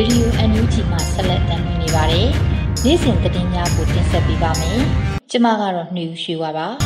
ရေဒီယို NUG မှာဆက်လက်တင်ပြနေပါတယ်။နေ့စဉ်သတင်းများကိုတင်ဆက်ပေးပါမယ်။ကျွန်မကတော့နှွေဦးရွှေဝါပါ။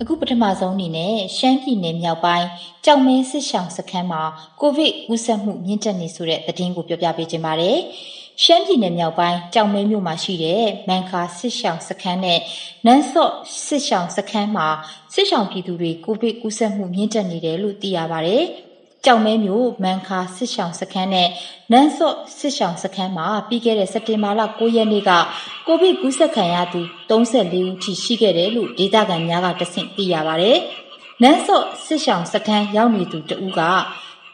အခုပထမဆုံးအနေနဲ့ရှမ်းပြည်နယ်မြောက်ပိုင်းကြောက်မဲစစ်ဆောင်စခန်းမှာကိုဗစ်ကူးစက်မှုမြင့်တက်နေဆိုတဲ့သတင်းကိုပြောပြပေးခြင်းပါတယ်။ရှမ်းပြည်နယ်မြောက်ပိုင်းကြောင်မဲမြို့မှာရှိတဲ့မန်ခါစစ်ဆောင်စခန်းနဲ့နန်းစော့စစ်ဆောင်စခန်းမှာစစ်ဆောင်ပြည်သူတွေကိုဗစ်ကူးစက်မှုမြင့်တက်နေတယ်လို့သိရပါတယ်။ ကြောင်မဲမျိုးမန်ခါစစ်ဆောင်စခန်းနဲ့နန်းစော့စစ်ဆောင်စခန်းမှာပြီးခဲ့တဲ့စက်တင်ဘာလ9ရက်နေ့ကကိုဗစ်ကူးစက်ခံရသူ34ဦးထိရှိခဲ့တယ်လို့ဒေသခံများကတဆင့်သိရပါဗျ။နန်းစော့စစ်ဆောင်စခန်းရောက်နေသူတဦးက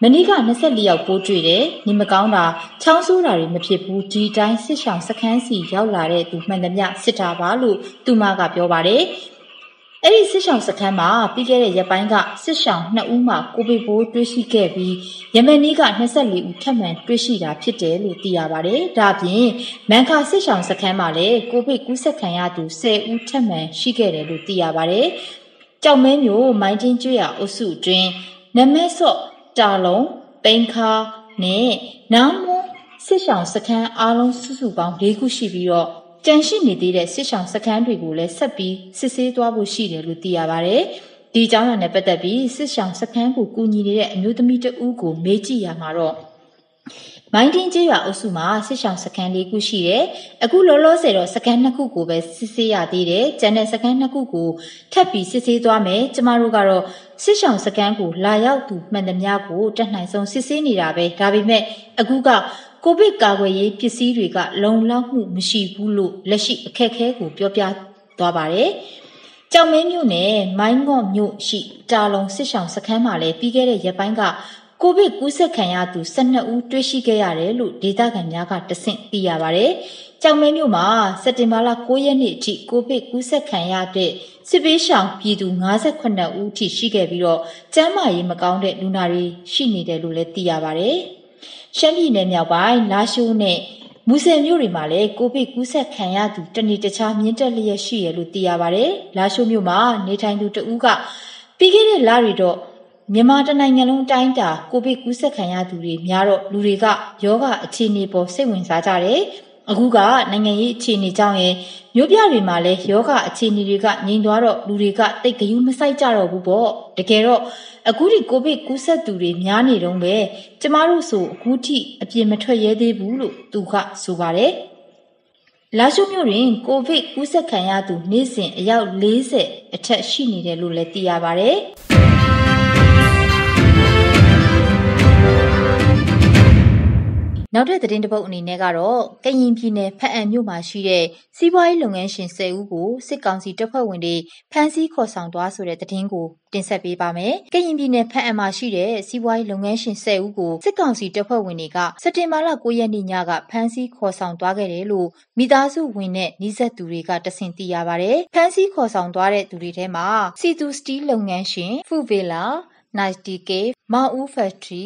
မနေ့က24ယောက်ပိုးတွေ့တယ်။နေမကောင်းတာချောင်းဆိုးတာတွေမဖြစ်ဘူးဒီတိုင်းစစ်ဆောင်စခန်းစီရောက်လာတဲ့သူမှန်သမျှစစ်တာပါလို့သူမကပြောပါတယ်။ အဲ့ဒီစစ်ဆောင်စခန်းမှာပြီးခဲ့တဲ့ရက်ပိုင်းကစစ်ဆောင်2ဦးမှကိုဗစ်ပိုးတွေ့ရှိခဲ့ပြီးယမန်နေ့က24ဦးထပ်မံတွေ့ရှိတာဖြစ်တယ်လို့သိရပါတယ်။ဒါ့အပြင်မန်ခါစစ်ဆောင်စခန်းမှာလည်းကိုဗစ်ကူးစက်ခံရသူ10ဦးထပ်မံရှိခဲ့တယ်လို့သိရပါတယ်။ကြောက်မဲမျိုးမိုင်းတင်းကျွရအုပ်စုတွင်နမဲဆော့တာလုံးပိန်ခါနဲ့နောင်မွန်စစ်ဆောင်စခန်းအားလုံးစုစုပေါင်း၄ခုရှိပြီးတော့ ကြန့်ရှိနေသေးတဲ့စစ်ဆောင်စခန်းတွေကိုလည်းဆက်ပြီးစစ်ဆေးသွားဖို့ရှိတယ်လို့သိရပါဗျ။ဒီအကြောင်းအရာနဲ့ပတ်သက်ပြီးစစ်ဆောင်စခန်းကိုကူညီနေတဲ့အမျိုးသမီးတဦးကိုမေးကြည့်ရမှာတော့မိုင်းတင်းကျေးရွာအုပ်စုမှာစစ်ဆောင်စခန်းလေးခုရှိတယ်။အခုလောလောဆယ်တော့စခန်းနှစ်ခုကိုပဲစစ်ဆေးရသေးတယ်။ကျန်တဲ့စခန်းနှစ်ခုကိုထပ်ပြီးစစ်ဆေးသွားမယ်။ကျမတို့ကတော့စစ်ဆောင်စခန်းကိုလာရောက်သူမှန်သမျှကိုတက်နိုင်ဆုံးစစ်ဆေးနေတာပဲ။ဒါပေမဲ့အခုက ကိုဗစ်ကာကွယ်ရေးပစ္စည်းတွေက လုံလောက်မှုမရှိဘူးလို့လက်ရှိအခက်အခဲကိုပြောပြသွားပါတယ်။ကြောင်မင်းမြို့နယ်မိုင်းငေါ့မြို့ရှိတာလုံစစ်ဆောင်စခန်းမှာလည်းပြီးခဲ့တဲ့ရက်ပိုင်းကကိုဗစ်ကူးစက်ခံရသူ12ဦးတွေ့ရှိခဲ့ရတယ်လို့ဒေသခံများကတဆင့်သိရပါတယ်။ကြောင်မဲမြို့မှာစက်တင်ဘာလ9ရက်နေ့အထိကိုဗစ်ကူးစက်ခံရတဲ့စစ်ပေးရှောင်ပြည်သူ58ဦးထိရှိခဲ့ပြီးတော့ကျန်းမာရေးမကောင်းတဲ့လူနာတွေရှိနေတယ်လို့လည်းသိရပါတယ်။ ရှမ်းပြည်နယ်မြောက်ပိုင်း လာရှိုးနဲ့ မူဆယ်မြို့တွေမှာလည်း ကိုဗစ်ကူးစက်ခံရသူ တနေ့တခြား မြင့်တက်လျက်ရှိရလို့ သိရပါတယ်။လာရှိုးမြို့မှာ နေထိုင်သူတဦးက ပြီးခဲ့တဲ့လတွေတော့ မြန်မာတနိုင်ငံလုံး အတိုင်းတာ ကိုဗစ်ကူးစက်ခံရသူတွေများတော့ လူတွေကယောဂအခြေအနေပေါ် စိတ်ဝင်စားကြတယ်။ အခုကနိုင်ငံရေးအခြေအနေကြောင့်ရမြို့ပြတွေမှာလည်းယောဂအခြေအနေတွေကငြိမ်သွားတော့လူတွေကတိတ်ကြယူမဆိုင်ကြတော့ဘူးပေါ့။တကယ်တော့အခုဒီကိုဗစ်ကူးစက်သူတွေများနေတော့ပဲကျမတို့ဆိုအခုထိအပြင်မထွက်ရဲသေးဘူးလို့သူကဆိုပါတယ်လာရှိုးမြို့တွင်ကိုဗစ်ကူးစက်ခံရသူနေ့စဉ်အယောက်40အထက်ရှိနေတယ်လို့လည်းသိရပါတယ် နောက်ထပ်သတင်းတစ်ပုဒ်အနေနဲ့ကတော့ကရင်ပြည်နယ်ဖအံမြို့မှာရှိတဲ့စီးပွားရေးလုပ်ငန်းရှင်10ဦးကိုစစ်ကောင်စီတပ်ဖွဲ့ဝင်တွေဖမ်းဆီးခေါ်ဆောင်သွားဆိုတဲ့သတင်းကိုတင်ဆက်ပေးပါမယ်။ကရင်ပြည်နယ်ဖအံမှာရှိတဲ့စီးပွားရေးလုပ်ငန်းရှင်10ဦးကိုစစ်ကောင်စီတပ်ဖွဲ့ဝင်တွေကစက်တင်ဘာလ9ရက်နေ့ညကဖမ်းဆီးခေါ်ဆောင်သွားခဲ့တယ်လို့မိသားစုဝင်နဲ့နှိစက်သူတွေကတဆင့်သိရပါဗျ။ဖမ်းဆီးခေါ်ဆောင်သွားတဲ့သူတွေထဲမှာစီတူစတီးလုပ်ငန်းရှင်ဖူဗေလာ 90K မောင်ဦးဖက်ထရီ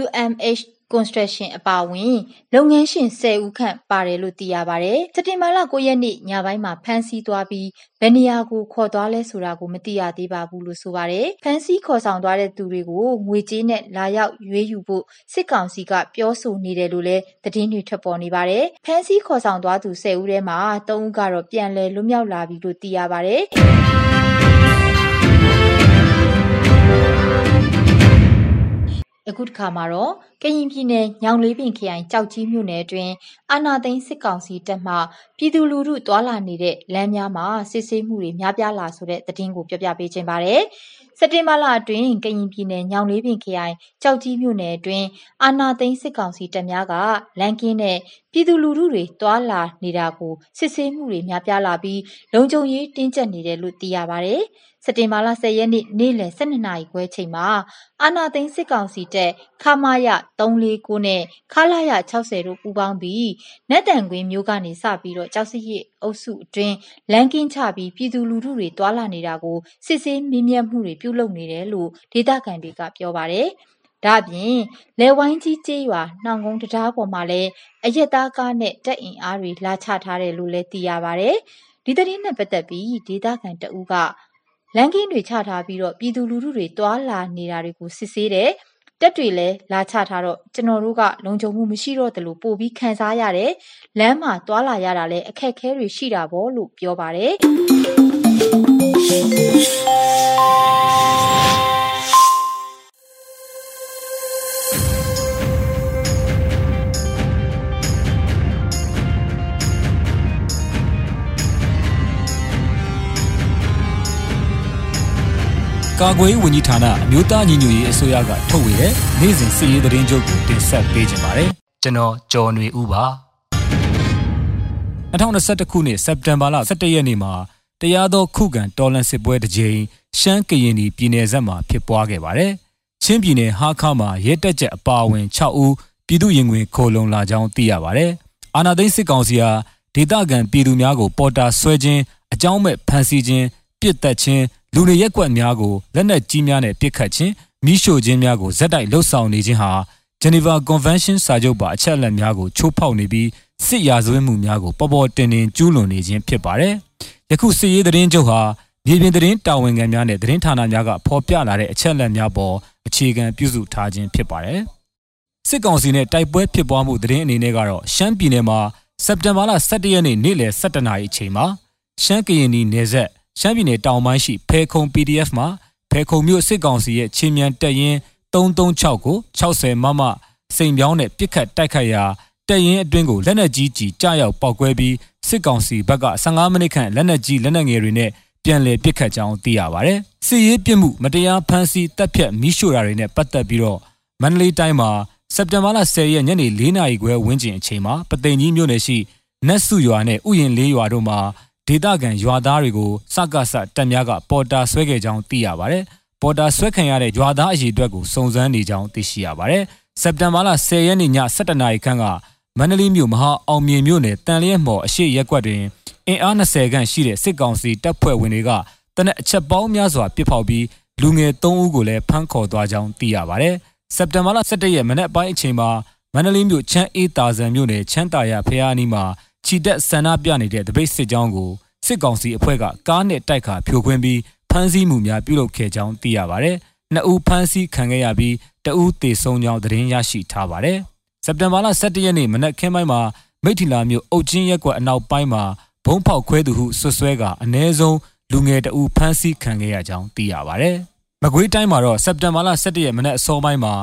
UMH Construction အပါအဝင် လုပ်ငန်းရှင်10ဦးခန့်ပါတယ်လို့သိရပါတယ်။စက်တင်ဘာလ9ရက်နေ့ညပိုင်းမှာဖမ်းဆီးသွားပြီးဘယ်နေရာကိုခေါ်သွားလဲဆိုတာကိုမသိရသေးပါဘူးလို့ဆိုပါတယ်။ဖမ်းဆီးခေါ်ဆောင်သွားတဲ့သူတွေကိုငွေကြေးနဲ့လာရောက်ရွေးယူဖို့စစ်ကောင်စီကပြောဆိုနေတယ်လို့လည်းသတင်းတွေထွက်ပေါ်နေပါတယ်။ဖမ်းဆီးခေါ်ဆောင်သွားသူ10ဦးထဲမှာ3ဦးကတော့ပြန်လည်လွတ်မြောက်လာပြီလို့သိရပါတယ်။ အခုတစ်ခါမှာတော့ကရင်ပြည်နယ်ညောင်လေးပင်ခရိုင်ကြောက်ကြီးမြို့နယ်အတွင်းအာနာသိန်းစစ်ကောင်စီတပ်မှပြည်သူလူထုတွာလာနေတဲ့လမ်းများမှာစစ်ဆေးမှုတွေများပြားလာဆိုတဲ့သတင်းကိုပြပြပေးခြင်းပါတယ်။စ က်တင်ဘာလအတွင်းကရင်ပြည်နယ်ညောင်လေးပင်ခရိုင်ကြောက်ကြီးမြို့နယ်အတွင်းအာနာသိန်းစစ်ကောင်စီတပ်များကလမ်းကင်းနဲ့ပြည်သူလူထုတွေတွာလာနေတာကိုစစ်ဆေးမှုတွေများပြားလာပြီးလုံခြုံရေးတင်းကျပ်နေတယ်လို့သိရပါတယ်။စက်တင်ဘာလ10ရက်နေ့နေ့လယ်12နာရီခွဲချိန်မှာအာနာသိန်းစစ်ကောင်စီတပ်ခမာယ349နဲ့ခလာယ60တို့ပူးပေါင်းပြီးနတ်တန်ကွင်းမျိုးကနေစပြီးတော့ကြောက်စရစ်အုပ်စုအတွင်းလမ်းကင်းချပြီးပြည်သူလူထုတွေတွာလာနေတာကိုစစ်ဆေးမြင့်မြတ်မှုတွေပြုလုပ်နေတယ်လို့ဒေသခံတွေကပြောပါတယ်။ဒါ့အပြင်လေဝိုင်းကြီးကျေးရွာနှောင်ကုန်းတရားပေါ်မှာလည်းအရက်သားကားနဲ့တက်အင်အားတွေလာချထားတယ်လို့လည်းသိရပါဗျ။ဒီသတင်းနဲ့ပတ်သက်ပြီးဒေသခံတအူးကလမ်းကင်းတွေချထားပြီးတော့ပြည်သူလူထုတွေတွာလာနေတာတွေကိုစစ်ဆေးတယ်တက်တွေလည်းလာချထားတော့ကျွန်တော်တို့ကလုံခြုံမှုမရှိတော့တယ်လို့ပို့ပြီးခံစားရတယ်လမ်းမှာတွာလာရတာလည်းအခက်အခဲတွေရှိတာပေါ့လို့ပြောပါတယ် ကာကွယ်ရေးဝန်ကြီးဌာနအမျိုးသားညီညွတ်ရေးအစိုးရကထုတ်ဝေတဲ့နေ့စဉ်စီးရေးသတင်းချုပ်ကိုတင်ဆက်ပေးကြပါမယ်။ကျွန်တော်ကျော်နေဦးပါ။2021ခုနှစ်စက်တင်ဘာလ17ရက်နေ့မှာ တရားသောခုခံတော်လှန်စစ်ပွဲတစ်ကြိမ်ရှမ်းကရင်ပြည်နယ်ဆက်မှာဖြစ်ပွားခဲ့ပါတယ်။ချင်းပြည်နယ်ဟာခါမှာရဲတက်ချက်အပါအဝင်6ဦးပြည်သူရင်ဝင်ခိုလုံလာကြောင်းသိရပါတယ်။အာနာသိန်းစစ်ကောင်စီဟာဒေသခံပြည်သူများကိုပေါ်တာဆွဲခြင်းအကြောင်းမဲ့ဖမ်းဆီးခြင်းပြစ်တက်ခြင်းလူတွေရက်ကွက်များကိုလက်နက်ကြီးများနဲ့ပစ်ခတ်ခြင်းမိရှို့ခြင်းများကိုဇက်တိုက်လှုပ်ဆောင်နေခြင်းဟာ Geneva Convention စာချုပ်ပါအချက်အလက်များကိုချိုးဖောက်နေပြီးစစ်ရာဇဝတ်မှုများကိုပေါ်ပေါ်တင်တင်ကျူးလွန်နေခြင်းဖြစ်ပါတယ်။ ယခုစစ်ရေးသတင်းချုပ်ဟာမြေပြင်သတင်းတာဝန်ခံများနဲ့သတင်းဌာနများကဖော်ပြလာတဲ့အချက်အလက်များပေါ်အခြေခံပြုစုထားခြင်းဖြစ်ပါတယ်။စစ်ကောင်စီနဲ့တိုက်ပွဲဖြစ်ပွားမှုသတင်းအနေနဲ့ကတော့ရှမ်းပြည်နယ်မှာစက်တင်ဘာလ17ရက်နေ့နေ့လယ်17နာရီအချိန်မှာရှမ်းကရင်ပြည်နယ်ဆက်ရှမ်းပြည်နယ်တောင်ပိုင်းရှိဖဲခုံ PDF မှာဖဲခုံမြို့စစ်ကောင်စီရဲ့ချင်းမြန်တပ်ရင်း336ကို60မမစိန်ပြောင်းနဲ့ပြစ်ခတ်တိုက်ခိုက်ရာ တပ်ရင်းအတွင်းကိုလက်နက်ကြီးကြီးကြားရောက်ပောက်ကွဲပြီးစစ်ကောင်စီဘက်က15မိနစ်ခန့်လက်နက်ကြီးလက်နက်ငယ်တွေနဲ့ပြန်လည်ပစ်ခတ်ကြောင်းသိရပါဗျ။စစ်ရေးပြစ်မှုမတရားဖမ်းဆီးတပ်ဖြတ်မိရှို့တာတွေနဲ့ပတ်သက်ပြီးတော့မန္တလေးတိုင်းမှာစက်တင်ဘာလ10ရက်ညနေ4နာရီခွဲဝန်းကျင်အချိန်မှာပသိမ်ကြီးမြို့နယ်ရှိနတ်စုရွာနဲ့ဥယျာဉ်လေးရွာတို့မှာဒေသခံရွာသားတွေကိုစကစတပ်များကပေါ်တာဆွဲခဲ့ကြောင်းသိရပါတယ်။ပေါ်တာဆွဲခံရတဲ့ရွာသားအရေအတွက်ကိုစုံစမ်းနေကြောင်းသိရှိရပါတယ်။စက်တင်ဘာလ10ရက်နေ့ည7:00နာရီခန့်က မန္တလေးမြို့မဟာအောင်မြင်မြို့နယ်တန်လျက်မော်အရှိရက်ကွက်တွင်အင်အား20ခန့်ရှိတဲ့စစ်ကောင်စီတပ်ဖွဲ့ဝင်တွေကတနက်အချက်ပေါင်းများစွာပစ်ဖောက်ပြီးလူငယ်3ဦးကိုလည်းဖမ်းခေါ်သွားကြောင်းသိရပါတယ်။စက်တင်ဘာလ17ရက်မနက်ပိုင်းအချိန်မှာမန္တလေးမြို့ချမ်းအေးတာဇံမြို့နယ်ချမ်းတာရဖះအနီးမှာခြိတက်ဆန္ဒပြနေတဲ့တပိတ်စစ်ကြောင်းကိုစစ်ကောင်စီအဖွဲ့ကကားနဲ့တိုက်ခါဖြိုခွင်းပြီးဖမ်းဆီးမှုများပြုလုပ်ခဲ့ကြောင်းသိရပါတယ်။နှစ်ဦးဖမ်းဆီးခံခဲ့ရပြီးတဦးသေဆုံးကြောင်းသတင်းရရှိထားပါတယ်။ စက်တင်ဘာလ17ရက်နေ့မနက်ခင်းပိုင်းမှာမိထီလာမြို့အုတ်ချင်းရက်ကွက်အနောက်ပိုင်းမှာဘုံဖောက်ခွဲသူဟုဆွဆွဲကအနည်းဆုံးလူငယ်တဦးဖမ်းဆီးခံခဲ့ရကြောင်းသိရပါတယ်။မကွေးတိုင်းမှာတော့စက်တင်ဘာလ17ရက်မနက်အစောပိုင်းမှာ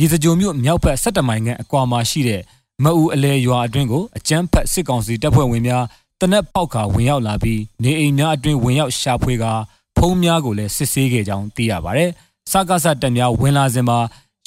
ရေစကြိုမြို့မြောက်ဘက်17မိုင်ခန့်အကွာမှာရှိတဲ့မအူအလဲရွာအတွင်းကိုအကြမ်းဖက်စစ်ကောင်စီတပ်ဖွဲ့ဝင်များတနက်ပေါက်ခါဝင်ရောက်လာပြီးနေအိမ်များအတွင်းဝင်ရောက်ရှာဖွေကာဖုံးများကိုလည်းစစ်ဆေးခဲ့ကြောင်းသိရပါတယ်။စကားဆတပ်များဝင်လာစဉ်မှာ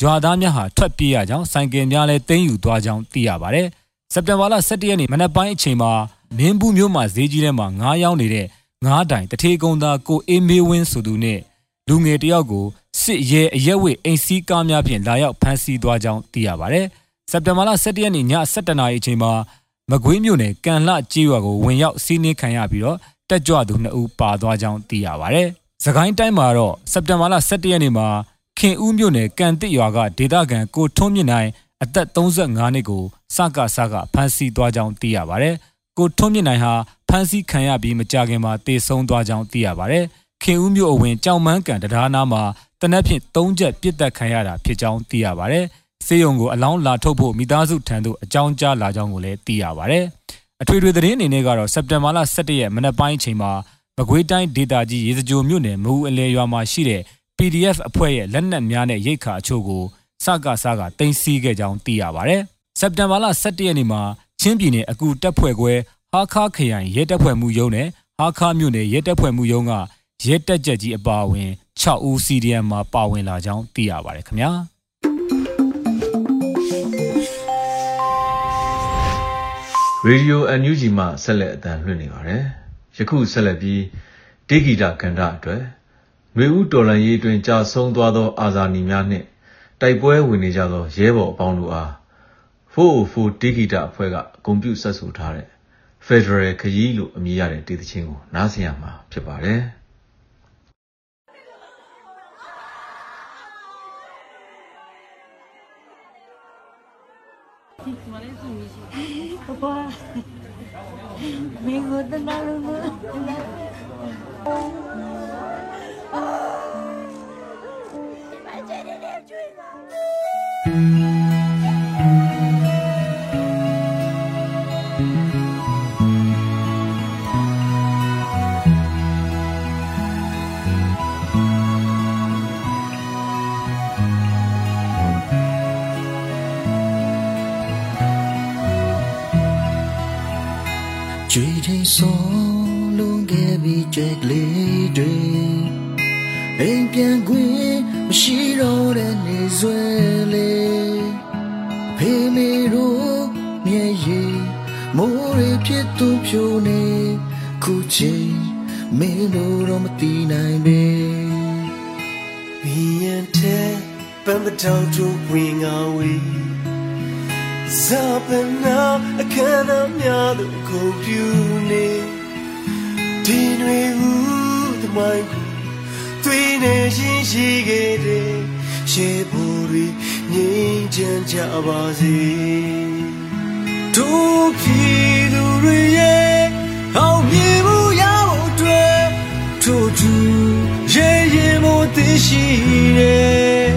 ရွာသားများဟာထွက်ပြေးရကြောင်းဆိုင်ကယ်များလည်းတင်းယူသွားကြောင်းသိရပါတယ်။စက်တင်ဘာလ17ရက်နေ့မနက်ပိုင်းအချိန်မှာမင်းဘူးမြို့မှာဈေးကြီးထဲမှာငားရောင်းနေတဲ့ငားတိုင်တထေးကုန်းသားကိုအေးမေးဝင်းဆိုသူနဲ့လူငယ်တယောက်ကိုစစ်ရဲအရက်ဝစ်အိမ်စီးကားများဖြင့်လာရောက်ဖမ်းဆီးသွားကြောင်းသိရပါတယ်။စက်တင်ဘာလ17ရက်နေ့ည7:00နာရီအချိန်မှာမကွေးမြို့နယ်ကန်လှကြေးရွာကိုဝင်ရောက်စီးနင်းခံရပြီးတော့တက်ကြွသူ2ဦးပါသွားကြောင်းသိရပါဗျ။သခိုင်းတိုင်းမှာတော့စက်တင်ဘာလ17ရက်နေ့မှာ ခင်ဦးမြို့နယ်ကန်တစ်ရွာကဒေသခံကိုထွန်းမြင့်နိုင်အသက်35နှစ်ကိုစကစကဖမ်းဆီးသွားကြောင်းသိရပါဗျ။ကိုထွန်းမြင့်နိုင်ဟာဖမ်းဆီးခံရပြီးမကြာခင်မှာတေဆုံးသွားကြောင်းသိရပါဗျ။ခင်ဦးမြို့အဝင်ကြောင်မန်းကန်တရားနာမှာတနက်ဖြန်၃ချက်ပြစ်တက်ခံရတာဖြစ်ကြောင်းသိရပါဗျ။စေယုံကိုအလောင်းလာထုတ်ဖို့မိသားစုထံသို့အကြောင်းကြားလာကြောင်းကိုလည်းသိရပါဗျ။အထွေထွေသတင်းအနေနဲ့ကတော့စက်တင်ဘာလ17ရက်မနက်ပိုင်းအချိန်မှာမကွေးတိုင်းဒေသကြီးရေစကြိုမြို့နယ်မူအလဲရွာမှာရှိတဲ့ PDF အဖွဲ့ရဲ့လက်နက်များနဲ့ရိတ်ခါအချို့ကိုစကစားကတင်စီခဲ့ကြောင်းသိရပါတယ်။စက်တင်ဘာလ17ရက်နေ့မှာချင်းပြည်နယ်အကူတက်ဖွဲ့ခွဲဟာခါခရိုင်ရဲတပ်ဖွဲ့မှုရုံးနဲ့ဟာခါမြို့နယ်ရဲတပ်ဖွဲ့မှုရုံးကရဲတပ်ကြက်ကြီးအပါအဝင်6ဦး CDM မှာပါဝင်လာကြောင်းသိရပါတယ်ခင်ဗျာ။ရေဒီယို NUG မှဆက်လက်အသံလွှင့်နေပါတယ်။ယခုဆက်လက်ပြီးဒေဂီတာကန္ဓအတွက် ຫນွေဦးတော်လန်ရေးတွင်ကြာဆုံးသွားသော အာဇာနည်များနှင့်တိုက်ပွဲဝင်နေကြသောရဲဘော်အပေါင်းတို့အား404ဒေဂီတာအဖွဲ့ကဂုဏ်ပြုဆက်ဆိုထားတဲ့ Federal ခရီးလို့အမည်ရတဲ့ဒေသချင်းကိုနားဆင်ရမှာဖြစ်ပါတယ်။ Papá, me gusta la luna. ကြွေချင်းဆုံးလုံးခဲ့ပြီးကြွက်ကလေးတွေ အိမ်ပြန်ခွင့်မရှိတော့တဲ့နေဆွဲလေးဖေမေတို့မျက်ရည်မိုးရဖြစ်သူဖြိုနေခုချိန်မင်းတို့တော့မသိနိုင်ပေ Viente, pambatang to bring away. Zapana, a can of yado compune. Dinwe u, the mind. Three nations she get it. She buri, Ninjan Jabazi. Toki, the re, how you yao dwell. Toju, ye ye mo te shi re. Do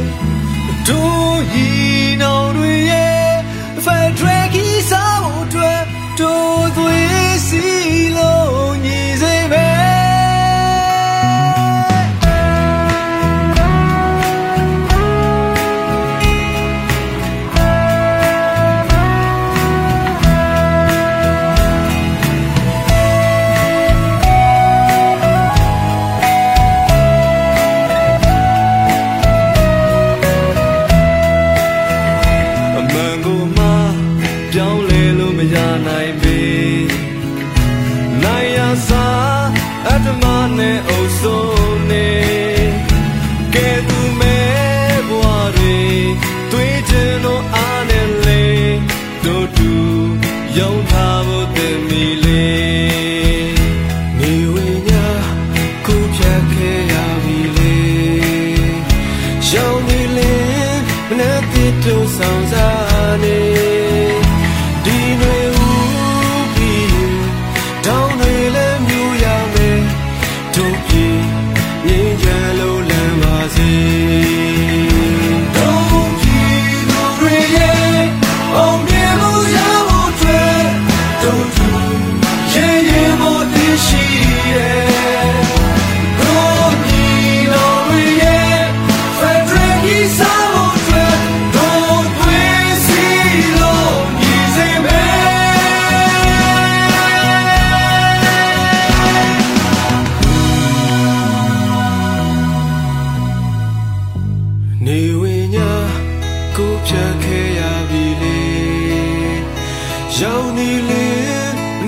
ရောက်နေလေ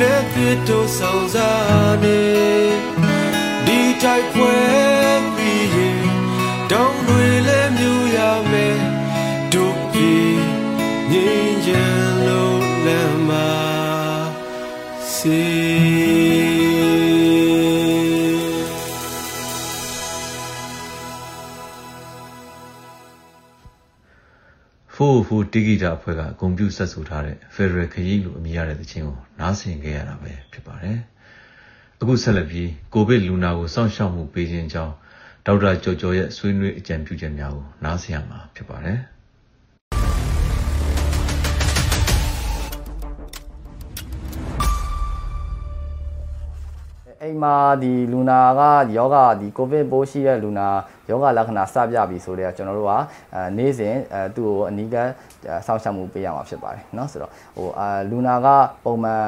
နဲ့ပြစ်တို့ဆောင်စားနေဒီတိုက်ပွဲပြီးရင်တောင်းတွေလည်းမြူရမယ်တို့ပြေငင်းချင်လို့လမ်းမှာစေ 404တိဂီတာအဖွဲ့ကဂုံပြုဆက်ဆိုထားတဲ့ Federal ခရီးလို့အမည်ရတဲ့သချင်းကိုနားဆင်ခဲ့ရတာပဲဖြစ်ပါတယ်။အခုဆက်လက်ပြီးကိုဗစ်လူနာကိုစောင့်ရှောက်မှုပေးခြင်းကြောင်းဒေါက်တာကျော်ကျော်ရဲ့ဆွေးနွေးအကြံပြုချက်များကိုနားဆင်ရမှာဖြစ်ပါတယ်။အိမ်မှာဒီလူနာကယောဂဒီကိုဗစ်ပိုးရှိတဲ့လူနာ ယောဂလက္ခဏာစပြပြီဆိုတော့ကျွန်တော်တို့ကအဲနေ့စဉ်အဲသူ့ကိုအနီးကစောင့်ရှောက်မှုပေးရမှာဖြစ်ပါတယ်เนาะဆိုတော့ဟိုအာလူနာကပုံမှန်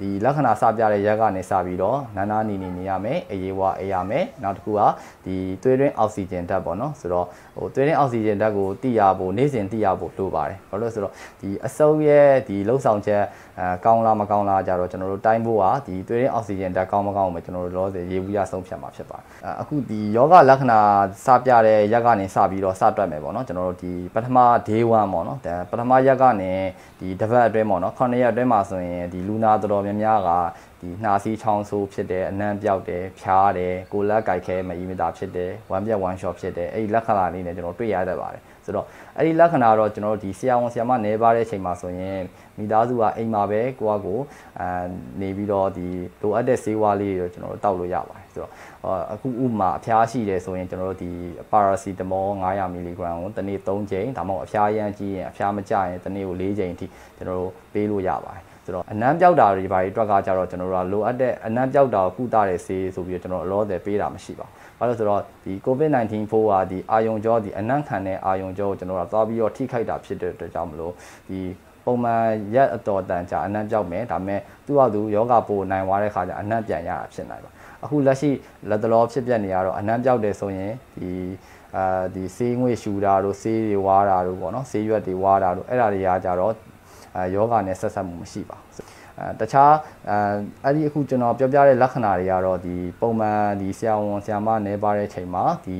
ဒီလက္ခဏာစပြတဲ့ရက်ကနေစပြီးတော့နာနာနီနီနေရမယ်အေးဝါအေးရမယ်နောက်တစ်ခုကဒီသွေးတွင်းအောက်ဆီဂျင်ဓာတ်ပေါ့เนาะဆိုတော့ဟိုသွေးတွင်းအောက်ဆီဂျင်ဓာတ်ကိုတိရဖို့နေ့စဉ်တိရဖို့လိုပါတယ်ဘာလို့လဲဆိုတော့ဒီအစုပ်ရဲ့ဒီလှုပ်ဆောင်ချက်အဲကောင်းလားမကောင်းလားကြတော့ကျွန်တော်တို့တိုင်းဖို့ကဒီသွေးရင်းအောက်ဆီဂျင်ဓာတ်ကောင်းမကောင်းကိုကျွန်တော်တို့လောဆယ်ရေဘူးရဆုံးဖြတ်မှာဖြစ်ပါတယ်အခုဒီယောဂလက္ခဏာစ စပြတဲ့ရက်ကနေစပြီးတော့စတွက်မယ်ပေါ့နော်ကျွန်တော်တို့ဒီပထမ day 1ပေါ့နော်ဒါပထမရက်ကနေဒီတစ်ပတ်အတွင်းပေါ့နော်9ရက်အတွင်းမှာဆိုရင်ဒီလူနာတော်တော်များများကဒီနှာစီးချောင်းဆိုးဖြစ်တယ်အနံ့ပြောက်တယ်ဖြားတယ်ကိုလက်ကြိုက်ခဲမအီမီတာဖြစ်တယ်ဝမ်းပြက်ဝမ်းလျှော့ဖြစ်တယ်အဲ့ဒီလက္ခဏာလေးနဲ့ကျွန်တော်တွေ့ရတတ်ပါတယ်ဆိုတော့အဲ့ဒီလက္ခဏာတော့ကျွန်တော်တို့ဒီဆရာဝန်ဆရာမနေပါတဲ့အချိန်မှာဆိုရင်မိသားစုကအိမ်မှာပဲကိုကကိုအာနေပြီးတော့ဒီလိုအပ်တဲ့ဆေးဝါးလေးတွေကျွန်တော်တို့တောက်လို့ရပါတယ်ဆိုတော့အခုဥမာအဖျားရှိတယ်ဆိုရင်ကျွန်တော်တို့ဒီပါရာစီတမော900မီလီဂရမ်ကိုတစ်နေ့3ချိန်ဒါမှမဟုတ်အဖျားရမ်းကြီးရင်အဖျားမကျရင်တစ်နေ့ကို4ချိန်အထိကျွန်တော်တို့ပေးလို့ရပါတယ်ဆိုတော့အနမ်းပြောက်တာတွေဘာတွေအတွက်ကကြတော့ကျွန်တော်တို့ကလိုအပ်တဲ့အနမ်းပြောက်တာကိုကုသတဲ့ဆေးဆိုပြီးတော့ကျွန်တော်အလောတယ်ပေးတာမရှိပါဘူးဘာလို့ဆိုတော့ဒီ COVID-19 ဖိုးကဒီအာယုံကြောဒီအနံ့ခံတဲ့အာယုံကြောကိုကျွန်တော်တို့ကသွားပြီးတော့ထိခိုက်တာဖြစ်တဲ့အတွက်ကြောင့်မလို့ဒီပုံမှန်ရက်အတော်တန်ကြာအနံ့ပြောက်မယ်ဒါပေမဲ့သူ့ဟာသူယောဂပိုနိုင်သွားတဲ့ခါကျအနံ့ပြန်ရတာဖြစ်နိုင်ပါအခုလက်ရှိလက်တလောဖြစ်ပြနေရတော့အနံ့ပြောက်တယ်ဆိုရင်ဒီအာဒီဆေးငွေရှူတာတို့ဆေးတွေဝါတာတို့ပေါ့နော်ဆေးရွက်တွေဝါတာတို့အဲ့ဒါတွေကကြတော့အဲယောဂနဲ့ဆက်ဆက်မှုမရှိပါဘူးအဲတခြားအဲအဲ့ဒီအခုကျွန်တော်ပြောပြတဲ့လက္ခဏာတွေကတော့ဒီပုံမှန်ဒီဆရာဝန်ဆရာမနေပါတဲ့ချိန်မှာဒီ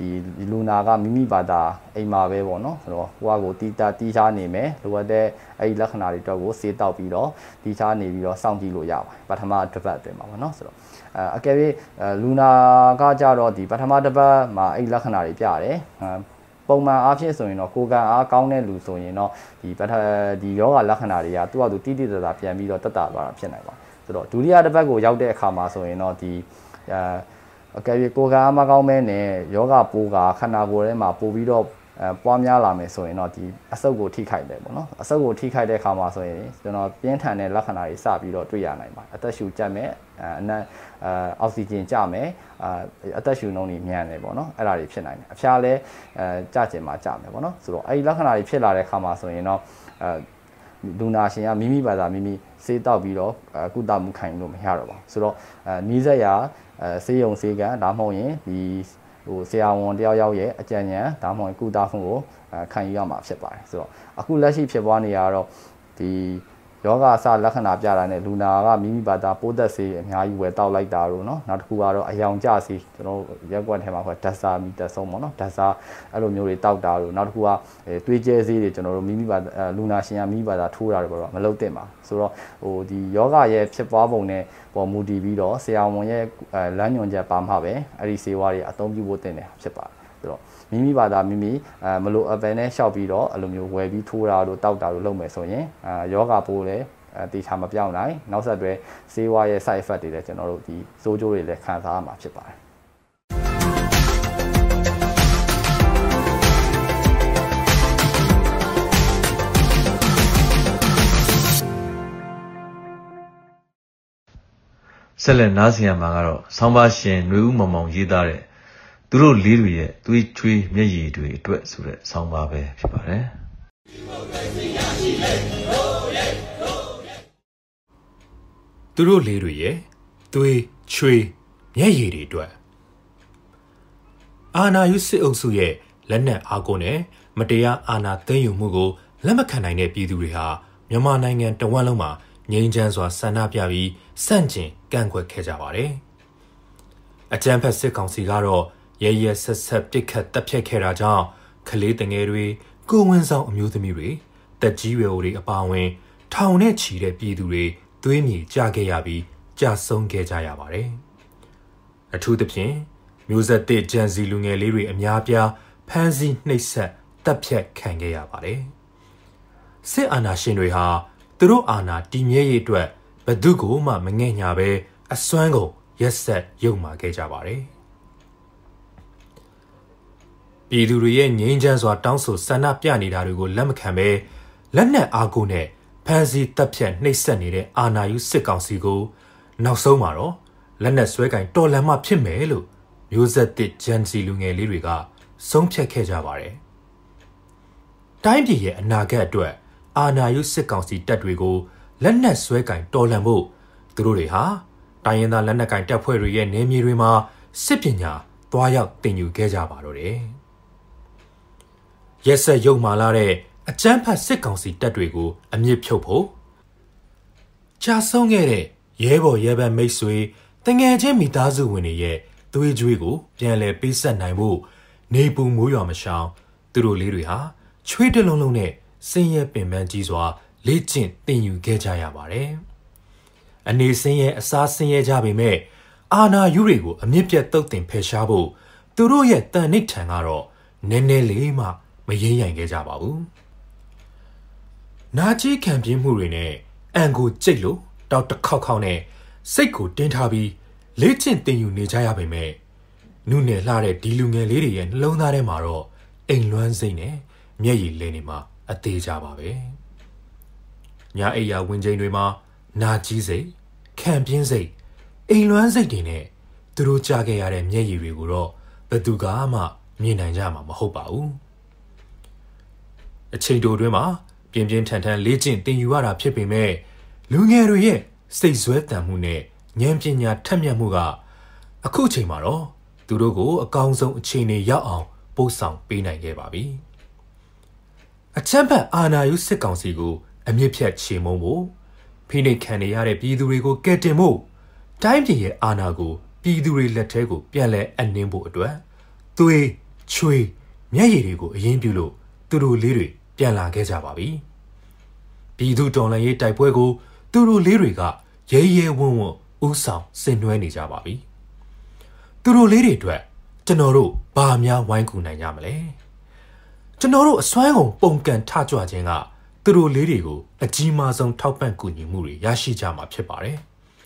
ဒီလူနာကမိမိဘာသာအိမ်မှာပဲပေါ့နော်ဆိုတော့ဟိုကကိုတီးတာတီးချားနေမယ်လိုအပ်တဲ့အဲ့ဒီလက္ခဏာတွေအတွက်ကိုစေးတောက်ပြီးတော့တီးချားနေပြီးတော့စောင့်ကြည့်လို့ရပါတယ်ပထမတစ်ပတ်အတွင်းမှာပေါ့နော်ဆိုတော့အဲအကယ်၍လူနာကကြတော့ဒီပထမတစ်ပတ်မှာအဲ့ဒီလက္ခဏာတွေပြတယ်ပုံမှန်အားဖြင့်ဆိုရင်တော့ကိုကန်အားကောင်းတဲ့လူဆိုရင်တော့ဒီပထဒီယောဂလက္ခဏာတွေကသူ့အတူတိတိကျကျပြန်ပြီးတော့တက်တာသွားတာဖြစ်နိုင်ပါဆိုတော့ဒုတိယတစ်ပတ်ကိုရောက်တဲ့အခါမှာဆိုရင်တော့ဒီအဲ အကယ်၍ကိုကန်အားမကောင်းမဲနဲ့ယောဂပိုးကခန္ဓာကိုယ်ထဲမှာပို့ပြီးတော့အဲပွားများလာမယ်ဆိုရင်တော့ဒီအဆုပ်ကိုထိခိုက်တယ်ပေါ့နော်အဆုပ်ကိုထိခိုက်တဲ့အခါမှာဆိုရင်ကျွန်တော်ပြင်းထန်တဲ့လက္ခဏာတွေစပြီးတော့တွေ့ရနိုင်ပါတယ်အသက်ရှူကြက်မယ်အနံအဲအောက်ဆီဂျင်ကျမယ်အာအသက်ရှူနှုန်းတွေမြန်တယ်ပေါ့နော်အဲ့ဒါတွေဖြစ်နိုင်တယ်အဖျားလဲအဲကြကျင်မှာကြမယ်ပေါ့နော်ဆိုတော့အဲ့ဒီလက္ခဏာတွေဖြစ်လာတဲ့အခါမှာဆိုရင်တော့အဲလူနာရှင်ကမိမိဘာသာမိမိစေးတောက်ပြီးတော့ကုသမှုခံလို့မရတော့ပါဘူးဆိုတော့အဲနီးစက်ရ အဲဆေးရုံဆေးကန်ဒါမှမဟုတ်ရင်ဒီဟိုဆရာဝန်တယောက်ယောက်ရဲ့အကြံဉာဏ်ဒါမှမဟုတ်ကုသမှုကိုခံယူရမှာဖြစ်ပါတယ်ဆိုတော့အခုလက်ရှိဖြစ်ပွားနေရတော့ဒီ ယောဂအစလက္ခဏာပြတာနဲ့လူနာကမိမိဘာသာပိုးသက်စေးအများကြီးဝယ်တောက်လိုက်တာတို့နော်နောက်တစ်ခုကတော့အယောင်ကျစေးကျွန်တော်ရက်ကွက်ထဲမှာခေါ်ဒက်ဆာမီတာဆုံးပေါ့နော်ဒက်ဆာအဲ့လိုမျိုးတွေတောက်တာတို့နောက်တစ်ခုကအဲသွေးကျဲစေးတွေကျွန်တော်တို့မိမိဘာသာလူနာရှင်ကမိမိဘာသာထိုးတာတွေပေါ့တော့မလုပ်သင့်ပါဆိုတော့ဟိုဒီယောဂရဲ့ဖြစ်ပွားပုံနဲ့ပေါ်မူတည်ပြီးတော့ဆရာဝန်ရဲ့လမ်းညွှန်ချက်ပါမှပဲအဲ့ဒီဆေးဝါးတွေအသုံးပြုဖို့တင်တယ်ဖြစ်ပါတယ်ဆိုတော့ မိမိဘာသာမိမိအဲမလို့အပယ်နဲ့ရှောက်ပြီးတော့အဲ့လိုမျိုးဝယ်ပြီးထိုးတာတို့တောက်တာတို့လုပ်မယ်ဆိုရင်အာယောဂပိုးလည်းအဲတေချာမပြောင်းနိုင်နောက်ဆက်တွဲဆေးဝါးရဲ့ side effect တွေလည်းကျွန်တော်တို့ဒီစိုးကျိုးတွေလည်းခံစားရမှာဖြစ်ပါတယ်ဆက်လက်နားဆင်ရမှာကတော့ဆောင်းပါရှင်ຫນွေဦးမောင်မောင်ရေးသားတဲ့ သူတို့လေးတွေရဲ့သွေးချွေးမျက်ရည်တွေအတွက်ဆိုတဲ့ဆောင်းပါပဲဖြစ်ပါတယ်သူတို့လေးတွေရဲ့သွေးချွေးမျက်ရည်တွေအတွက်အာနာယုစစ်အုပ်စုရဲ့လက်နက်အားကိုနဲ့မတရားအာဏာသိမ်းယူမှုကိုလက်မခံနိုင်တဲ့ပြည်သူတွေဟာမြန်မာနိုင်ငံတဝန်းလုံးမှာငြိမ်းချမ်းစွာဆန္ဒပြပြီးစန့်ကျင်ကန့်ကွက်ခဲ့ကြပါတယ်။အကြမ်းဖက်စစ်ကောင်စီကတော့ ရဲရဲဆက်ဆက်ပစ်ခတ်တပ်ဖြတ်ခဲ့တာကြောင့်ကလေးတငယ်တွေကိုဝင်းဆောင်အမျိုးသမီးတွေတက်ကြီးရွယ်အိုတွေအပါအဝင် ထောင်နဲ့ချီတဲ့ပြည်သူတွေသွေးမြေကျခဲ့ရပြီးကြာဆုံးခဲ့ကြရပါတယ်။အထူးသဖြင့်မျိုးဆက်တဲ့ဂျန်စီလူငယ်လေးတွေအများပြားဖမ်းဆီးနှိပ်စက်တပ်ဖြတ်ခံခဲ့ရပါတယ်။စစ်အာဏာရှင်တွေဟာသူတို့အာဏာတည်မြဲရေးအတွက်ဘသူကိုမှမငဲ့ညာပဲအစွမ်းကုန်ရက်ဆက်ရုံမာခဲ့ကြပါတယ်။ ပြည်သူတွေရဲ့ငြိမ်းချမ်းစွာတောင်းဆိုဆန္ဒပြနေတာတွေကိုလက်မခံဘဲလက်နက်အားကိုနဲ့ဖမ်းဆီးတပ်ဖြတ်နှိပ်စက်နေတဲ့အာဏာယူစစ်ကောင်စီကိုနောက်ဆုံးမှာတော့လက်နက်ဆွဲကင်တော်လန်မှဖြစ်မယ်လို့မျိုးဆက်တစ်ဂျန်စီလူငယ်လေးတွေကဆုံးဖြတ်ခဲ့ကြပါတယ်။တိုင်းပြည်ရဲ့အနာဂတ်အတွက်အာဏာယုစစ်ကောင်စီတပ်တွေကိုလက်နက်ဆွဲကင်တော်လှန်ဖို့သူတို့တွေဟာတိုင်းရင်းသားလက်နက်ကင်တပ်ဖွဲ့တွေရဲ့နေမြေတွေမှာစစ်ပညာတွားရောက်တင်ယူခဲ့ကြပါတော့တယ်။ ရက်ဆက်ရုံမာလာတဲ့အကြမ်းဖက်စစ်ကောင်စီတပ်တွေကိုအမြင့်ဖြုတ်ဖို့ကြာဆုံးခဲ့တဲ့ရဲဘော်ရဲဘက်မိတ်ဆွေတငယ်ချင်းမိသားစုဝင်တွေရဲ့သွေးကြွေးကိုပြန်လည်ပေးဆက်နိုင်ဖို့နေပူမိုးရွာမရှောင်သူတို့လေးတွေဟာချွေးတလုံးလုံးနဲ့စင်ရဲပင်ပန်းကြီးစွာလေ့ကျင့်သင်ယူခဲ့ကြရပါတယ်။အနေစင်းရဲ့အစားစင်းရဲကြပေမဲ့အာနာယူတွေကိုအမြင့်ပြတ်တုတ်တင်ဖယ်ရှားဖို့သူတို့ရဲ့တန်နိဋ္ဌံကတော့နည်းနည်းလေးမှ မရင်းရိုင်ခဲ့ကြပါဘူး။နာကြီးခံပြင်းမှုတွေနဲ့အန်ကိုကြိတ်လို့တောက်တစ်ခေါက်ခေါက်နဲ့စိတ်ကိုတင်းထားပြီးလေ့ကျင့်သင်ယူနေကြရပေမဲ့နုနယ်လှတဲ့ဒီလူငယ်လေးတွေရဲ့နှလုံးသားထဲမှာတော့အိမ်လွမ်းစိတ်နဲ့မျက်ရည်လင်းနေမှာအသေးကြပါပဲညာအိယာဝင်ချိန်တွေမှာနာကြီးစိတ်ခံပြင်းစိတ်အိမ်လွမ်းစိတ်တွေနဲ့သူတို့ကြားခဲ့ရတဲ့မျက်ရည်တွေကိုတော့ဘယ်သူကမှမြင်နိုင်ကြမှာမဟုတ်ပါဘူး အချိန်တိုတွင်းမှာပြင်းပြင်းထန်ထန်လေ့ကျင့်သင်ယူရတာဖြစ်ပေမဲ့လူငယ်တွေရဲ့စိတ်ဆွဲတန်မှုနဲ့ဉာဏ်ပညာထက်မြက်မှုကအခုချိန်မှာတော့သူတို့ကိုအကောင်းဆုံးအခြေအနေရောက်အောင်ပို့ဆောင်ပေးနိုင်ခဲ့ပါပြီ။အချမ်းဖတ်အာနာယုစစ်ကောင်စီကိုအမြင့်ဖြတ်ချေမှုန်းဖို့ဖိနှိပ်ခံနေရတဲ့ပြည်သူတွေကိုကယ်တင်ဖို့တိုင်းပြည်ရဲ့အာဏာကိုပြည်သူတွေလက်ထဲကိုပြန်လည်အနှင်းဖို့အတွက်သွေးချွေးမျက်ရည်တွေကိုအရင်ပြုလို့သူတို့လေးတွေ ပြန်လာခဲ့ကြပါပြီ။ပြည်သူတော်လှန်ရေးတိုက်ပွဲကို သူတို့လေးတွေကရဲရဲဝံ့ဝံ့ဥဆောင်ဆင်နွှဲနေကြပါပြီ။သူတို့လေးတွေအတွက်ကျွန်တော်တို့ဘာများဝိုင်းကူနိုင်ကြမလဲ။ကျွန်တော်တို့အစွမ်းကုန်ပုံကန်ထကြွခြင်းကသူတို့လေးတွေကိုအကြီးမားဆုံးထောက်ပံ့ကူညီမှုတွေရရှိကြမှာဖြစ်ပါတယ်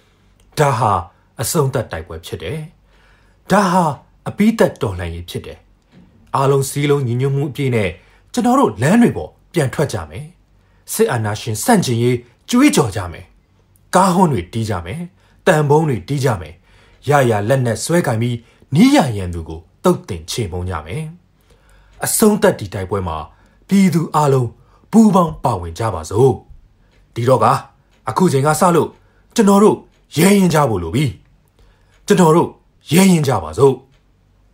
။ဒါဟာအဆုံးသက်တိုက်ပွဲဖြစ်တယ်။ဒါဟာအပိသက်တော်လှန်ရေးဖြစ်တယ်။အားလုံးစည်းလုံးညီညွတ်မှုအပြည့်နဲ့ ကျွန်တော်တို့လမ်းတွေပေါ်ပြန်ထွက်ကြမယ်။စစ်အာဏာရှင်စန့်ကျင်ရေးကြွေးကြော်ကြမယ်။ကားဟွန်းတွေတီးကြမယ်။တန်ဘုံတွေတီးကြမယ်။ရရလက်နဲ့ဆွဲကင်ပြီးနီးရရန်သူကိုတုတ်တင်ချေမှုန်းကြမယ်။အဆုံးသက်ဒီတိုက်ပွဲမှာပြည်သူအလုံးပူးပေါင်းပါဝင်ကြပါစို့။ဒီတော့ကအခုချိန်ကစလို့ကျွန်တော်တို့ရဲရင်ကြဖို့လိုပြီ။ကျွန်တော်တို့ရဲရင်ကြပါစို့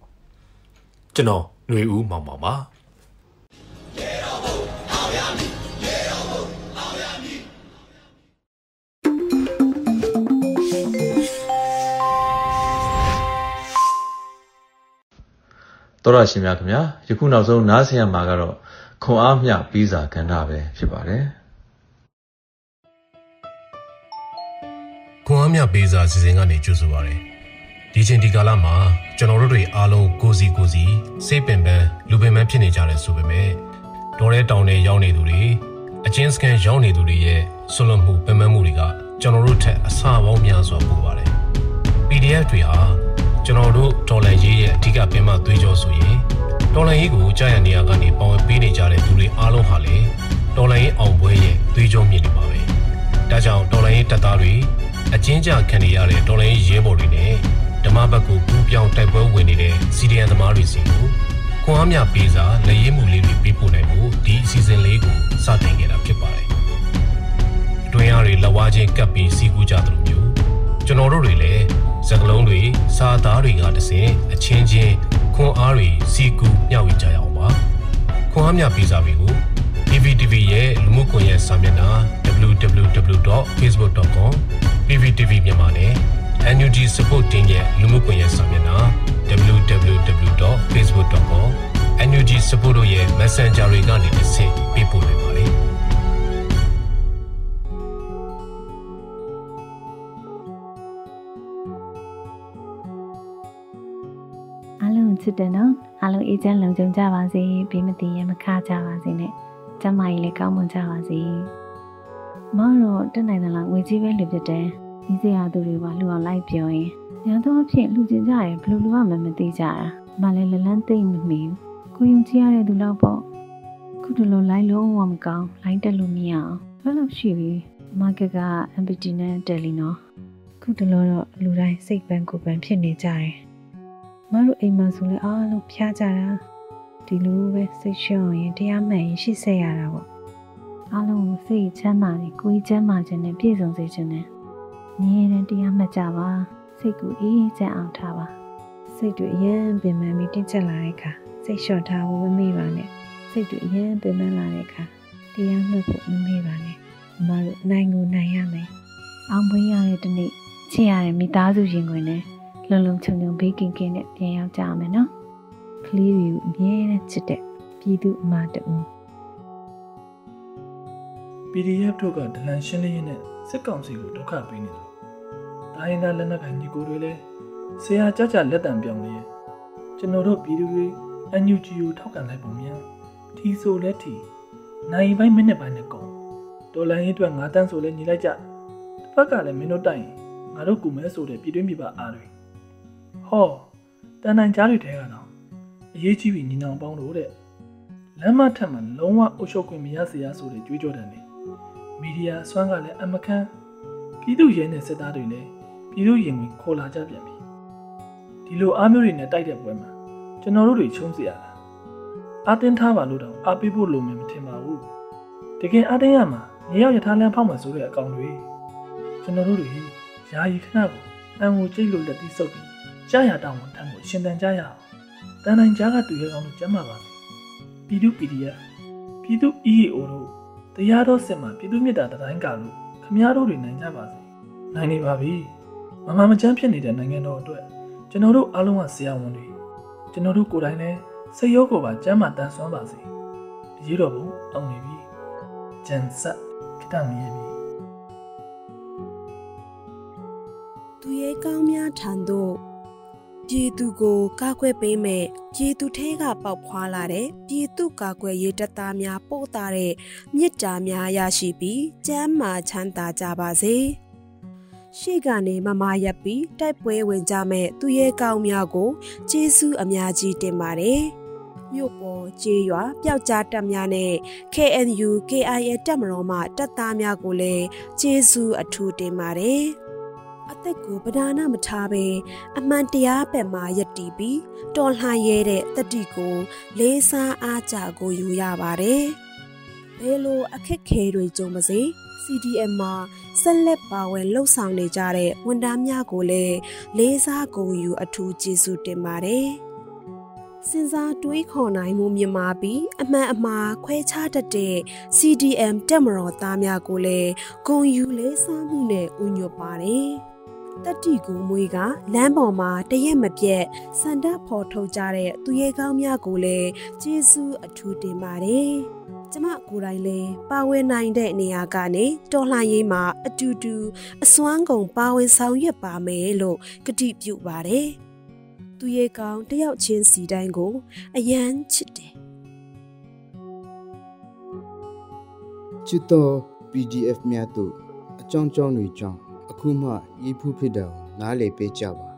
။ကျွန်တော်ຫນွေဦးမောင်မောင်ပါ။ တော်ရရှင်များခင်ဗျာယခုနောက်ဆုံးနားဆင်ရမှာကတော့ခွန်အားမျှပြီးစာကဏ္ဍပဲဖြစ်ပါတယ်ခွန်အားမြပေးစာစီစဉ်ကနေကြိုဆိုပါရယ်ဒီချိန်ဒီကာလမှာကျွန်တော်တို့တွေအားလုံးကိုစီကိုစီစိတ်ပင်ပန်းလူပင်ပန်းဖြစ်နေကြတယ်ဆိုပေမဲ့တော်ရဲတောင်တွေရောက်နေသူတွေအချင်းစကန်ရောက်နေသူတွေရဲ့ဆွလွန်မှုပင်ပန်းမှုတွေကကျွန်တော်တို့ထက်အဆပေါင်းများစွာပိုပါတယ် PDF တွေဟာ ကျွန်တော်တို့ဒေါ်လာရေးရဲ့အဓိကပင်မသွေးကြောဆိုရင်ဒေါ်လာရေးကိုကြားရနေရကနေပေါဝင်ပေးနေကြတဲ့သူတွေအားလုံးဟာလေဒေါ်လာရေးအောင်ပွဲရဲ့သွေးကြောမြင့်နေပါပဲဒါကြောင့်ဒေါ်လာရေးတပ်သားတွေအချင်းကြခံနေရတဲ့ဒေါ်လာရေးရဲဘော်တွေနဲ့ဓမ္မဘက်ကိုပူးပြောင်းတိုက်ပွဲဝင်နေတဲ့စီဒီအန်သမားတွေစီကိုခွန်အားမြပေးစာလက်ရေးမှုလေးတွေပေးပို့နိုင်ဖို့ဒီအစီအစဉ်လေးကိုစတင်ခဲ့တာဖြစ်ပါတယ်အတွင်းအားတွေလက်ဝါးချင်းကပ်ပြီးစီးကူးကြသလိုမျိုးကျွန်တော်တို့တွေလည်း စကလုံးတွေစာသားတွေကတစင်အချင်းချင်းခွန်အားတွေစီကူမျှဝေကြရအောင်ပါခွန်အားမြပေးစာတွေကို PVTV ရဲ့လူမှုကွန်ရက်စာမျက်နှာ www.facebook.com PVTV မြန်မာနဲ့ NUG Support Team ရဲ့လူမှုကွန်ရက်စာမျက်နှာ www.facebook.com NUG Support တို့ရဲ့ Messenger တွေကနေတစ်ဆင့်ပေးပို့နိုင်ပါ ချစ်တယ်နော်အားလုံးအေးချမ်းလုံခြုံကြပါစေဘေးမတည်ရမခကြပါစေနဲ့ကျမ်းမာရေးလည်းကောင်းမွန်ကြပါစေမောင်တော့တက်နိုင်တယ်လားငွေကြီးပဲလူဖြစ်တယ်ဒီစရာသူတွေပါလူအောင်လိုက်ပြောရင်ညာတော့အဖြစ်လူကျင်ကြရဘယ်လိုလူကမှမသိကြတာမလည်းလလန်းသိမ့်မမီဘူးကိုယုံကြည်ရတဲ့သူတော့ပေါ့ခုတလို့လိုက်လုံးဝမကောင်းလိုက်တက်လို့မရအောင်ဘယ်လိုရှိပြီမာကက်က MPT နဲ့တယ်လီနော်ခုတလောတော့လူတိုင်းစိတ်ပန်းကိုယ်ပန်းဖြစ်နေကြတယ် မတို့အိမ်မှာဆိုလဲအားလုံးဖျားကြတာဒီလိုပဲစိတ်ရှုံရင်တရားမှန်ရင်ရှိဆက်ရတာပေါ့အားလုံးကိုစိတ်ချမ်းသာနေကိုယ်ချမ်းသာခြင်းနဲ့ပြည့်စုံစေခြင်းနဲ့ငြင်းရင်တရားမှတ်ကြပါစိတ်ကိုအေးချမ်းအောင်ထားပါစိတ်တွေအရင်ပင်ပန်းပြီးတင်းကျပ်လာတဲ့အခါစိတ်လျှော့ထားဖို့မမေ့ပါနဲ့စိတ်တွေအရင်ပင်ပန်းလာတဲ့အခါတရားမှတ်ဖို့မမေ့ပါနဲ့မမတို့နိုင်ကိုနိုင်ရမယ်အောင်ပွဲရတဲ့တနေ့ချစ်ရတဲ့မိသားစုရင်ခွင်နဲ့ လုံလုံချုံချုံဘေးကင်းကင်းနဲ့ပြန်ရောက်ကြမယ်နော်ကလေးတွေကိုအမြဲတမ်းချစ်တဲ့ပြည်သူအမတူ PDF တို့ကဒလန်ရှင်းလင်းရင်းနဲ့စစ်ကောင်စီကိုဒုက္ခပေးနေတယ်လို့ဒါရင်သားလက်နက်ကိုင်ညီကိုတွေလည်းဆရာကြကြလက်တံပြောင်းနေကျွန်တော်တို့ပြည်သူတွေအန်ယူဂျီကိုထောက်ခံလိုက်ပုံများထီဆိုလဲထီနိုင်ပိုင်းမိနစ်ပိုင်းနဲ့ကုန်ဒေါ်လာရေးအတွက်9တန်းဆိုလဲညီလိုက်ကြတစ်ဖက်ကလည်းမင်းတို့တိုက်ရင်ငါတို့ကူမဲဆိုတဲ့ပြည်တွင်းပြည်ပအားတွေ ဟောတန်တန်ကြားတွေထဲကတော့အရေးကြီးပြီးညီနောင်ပေါင်းတို့တဲ့လမ်းမထက်မှာလုံးဝအုပ်ချုပ်ခွင့်မရစေရဆိုတဲ့ကြွေးကြော်တယ်လေမီဒီယာအစွမ်းကလည်းအမခန်းပြည်သူရဲနဲ့စစ်သားတွေလည်းပြည်သူရင်ဝင်ခေါ်လာကြပြန်ပြီဒီလိုအားမျိုးတွေနဲ့တိုက်တဲ့ပွဲမှာကျွန်တော်တို့တွေချုံးစီရတာအာတင်းထားပါလို့တော့အားပေးဖို့လိုမယ်မထင်ပါဘူးတကယ်အာတင်းရမှာမြေရောက်ရထားလမ်းဖောက်မှဆိုတဲ့အကောင်တွေကျွန်တော်တို့တွေယာယီခဏကိုအံကိုကြိတ်လို့လက်ပြီးစုပ်ပြီး ကြားရတောင်းဝန်ထမ်းကိုရှင်တန်ကြရအောင်တန်တိုင်းကြားကတူရဲကောင်းလို့ကျမ်းပါပါပြည်သူ PDF ပြည်သူ EAO တို့တရားတော်စစ်မှာပြည်သူမြတ်တာတိုင်းကလို့ခမားတို့တွေနိုင်ကြပါစေနိုင်နေပါပြီမမမချမ်းဖြစ်နေတဲ့နိုင်ငံတော်အတွက်ကျွန်တော်တို့အားလုံးကဆရာဝန်တွေကျွန်တော်တို့ကိုယ်တိုင်လည်းစိတ်ရောကိုယ်ပါကျမ်းမာတန်ဆွမ်းပါစေအရေးတော်ပုံအောင်နေပြီဂျန်ဆက်ခတမီရဲ့ပြီသူရဲ့ကောင်းများထံသို့ ပြည်သူကိုကာကွယ်ပေးမဲ့ပြည်သူထဲကပေါက်ဖွာလာတဲ့ပြည်သူကာကွယ်ရေးတပ်သားများပို့တာတဲ့မြစ်တာများရရှိပြီးကျမ်းမာချမ်းသာကြပါစေရှေ့ကနေမမရက်ပြီးတိုက်ပွဲဝင်ကြမဲ့သူရဲ့ကောင်းများကိုကျေးဇူးအများကြီးတင်ပါတယ်မြို့ပေါ်ကျေးရွာပျောက်ကြားတပ်များနဲ့ KNU KIA တပ်မတော်မှတပ်သားများကိုလည်းကျေးဇူးအထူးတင်ပါတယ် အသက်ကိုပဒါနမထားဘဲအမှန်တရားဘက်မှယက်တီပြီးတော်လှန်ရဲတဲ့တတိကိုလေးစားအားကြကိုယူရပါတယ်။ဘယ်လိုအခက်ခဲတွေကြုံပါစေ CDM မှာဆက်လက်ပါဝင်လှုပ်ဆောင်နေကြတဲ့ဝန်ထမ်းများကိုလည်းလေးစားဂုဏ်ယူအထူးကျေးဇူးတင်ပါတယ်။စဉ်းစားတွေးခေါ်နိုင်မှုမြင်မာပြီးအမှန်အမှားခွဲခြားတတ်တဲ့ CDM တက်မတော်သားများကိုလည်းဂုဏ်ယူလေးစားမှုနဲ့ဥညွတ်ပါတယ်။ တတိကူမွေးကလမ်းပေါ်မှာတရက်မပြတ်စန္ဒဖော်ထုတ်ကြတဲ့သူရဲကောင်းများကိုလည်းကျေးဇူးအထူးတင်ပါတယ်။ကျမကိုယ်တိုင်လည်းပါဝင်နိုင်တဲ့နေရာကနေတော်လှန်ရေးမှာအတူတူအစွမ်းကုန်ပါဝင်ဆောင်ရွက်ပါမယ်လို့ကတိပြုပါတယ်။သူရဲကောင်းတယောက်ချင်းစီတိုင်းကိုအယမ်းချစ်တယ်ချစ်တော် PDF များတို့အကြောင်းကြောင်းတွေကြောင့်အ ခုမှရေးဖူးဖြစ်တာကိုနားလည်ပေးကြပါ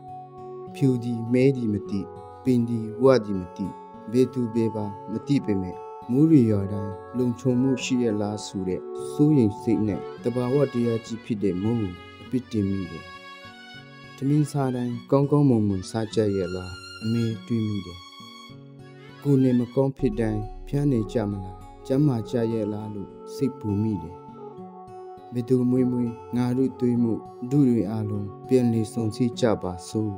ဖြူဒီမဲဒီမတိပင်ဒီဝတ်ဒီမတိဘေသူဘေပါမတိပေမဲ့မူရီရွာတိုင်းလုံခြုံမှုရှိရလားဆိုတဲ့စိုးရိမ်စိတ်နဲ့တဘာဝတရားကြီးဖြစ်တဲ့မုံအပစ်တင်မိတယ်။တမင်းစားတိုင်းကောင်းကောင်းမွန်မွန်စားကြရလားအမေတွေးမိတယ်။ကိုယ်နဲ့မကောင်းဖြစ်တိုင်းဖျားနေကြမလားကျမ်းမာကြရလားလို့စိတ်ပူမိတယ်။ ဘယ်သူမွေးမွေးငါတို့တွေးမှုဒုတွေအလုံးပြန်လည်ဆုံစည်းကြပါစို့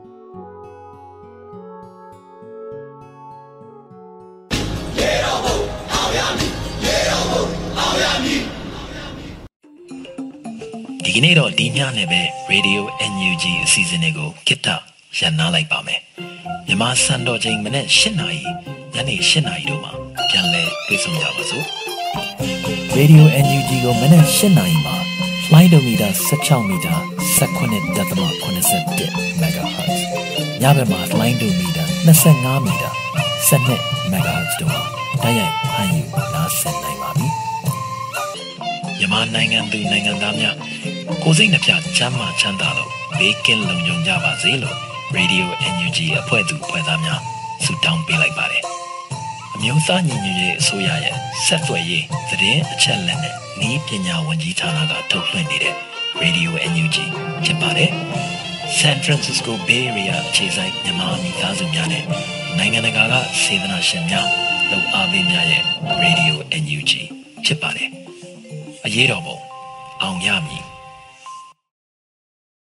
ဒီကနေ့တော့ဒီညနဲ့ပဲ Radio NUG အစီအစဉ်လေးကိုခਿੱတရန်နာလိုက်ပါမယ်မြန်မာစံတော်ချိန်မနေ့၈နာရီညနေ၈နာရီတို့မှာပြန်လည်တွေ့ဆုံကြပါစို့ Radio NUG ကိုမနေ့၈နာရီမှာ လိုင်းဒိုမီတာ16မီတာ19.87 MHz ညဘက်မှာလိုင်းဒိုမီတာ25မီတာ17 MHz တို့မှာတိုက်ရိုက်ဖမ်းယူနားဆင်နိုင်ပါပြီမြန်မာနိုင်ငံသူနိုင်ငံသားများကိုယ်စိတ်နှပြချမ်းမာချမ်းသာလို့ဘေးကင်းလုံခြုံကြပါစေလို့ Radio NUG အဖွဲ့သူအဖွဲ့သားများဆုတောင်းပေးလိုက်ပါတယ်အမျိုးသားညီညွတ်ရေးအစိုးရရဲ့ဆက်သွယ်ရေးသတင်းအချက်အလက်နဲ့ ဤပညာဝန်ကြီးဌာနကထုတ်လွှင့်နေတဲ့ Radio NUG ဖြစ်ပါတယ်။ San Francisco Bay Area ခြေဆိုင်မြန်မာမိသားစုများနဲ့နိုင်ငံတကာကစေတနာရှင်များလှူအားပေးများရဲ့ Radio NUG ဖြစ်ပါတယ်။အရေးတော်ပုံအောင်ရမည်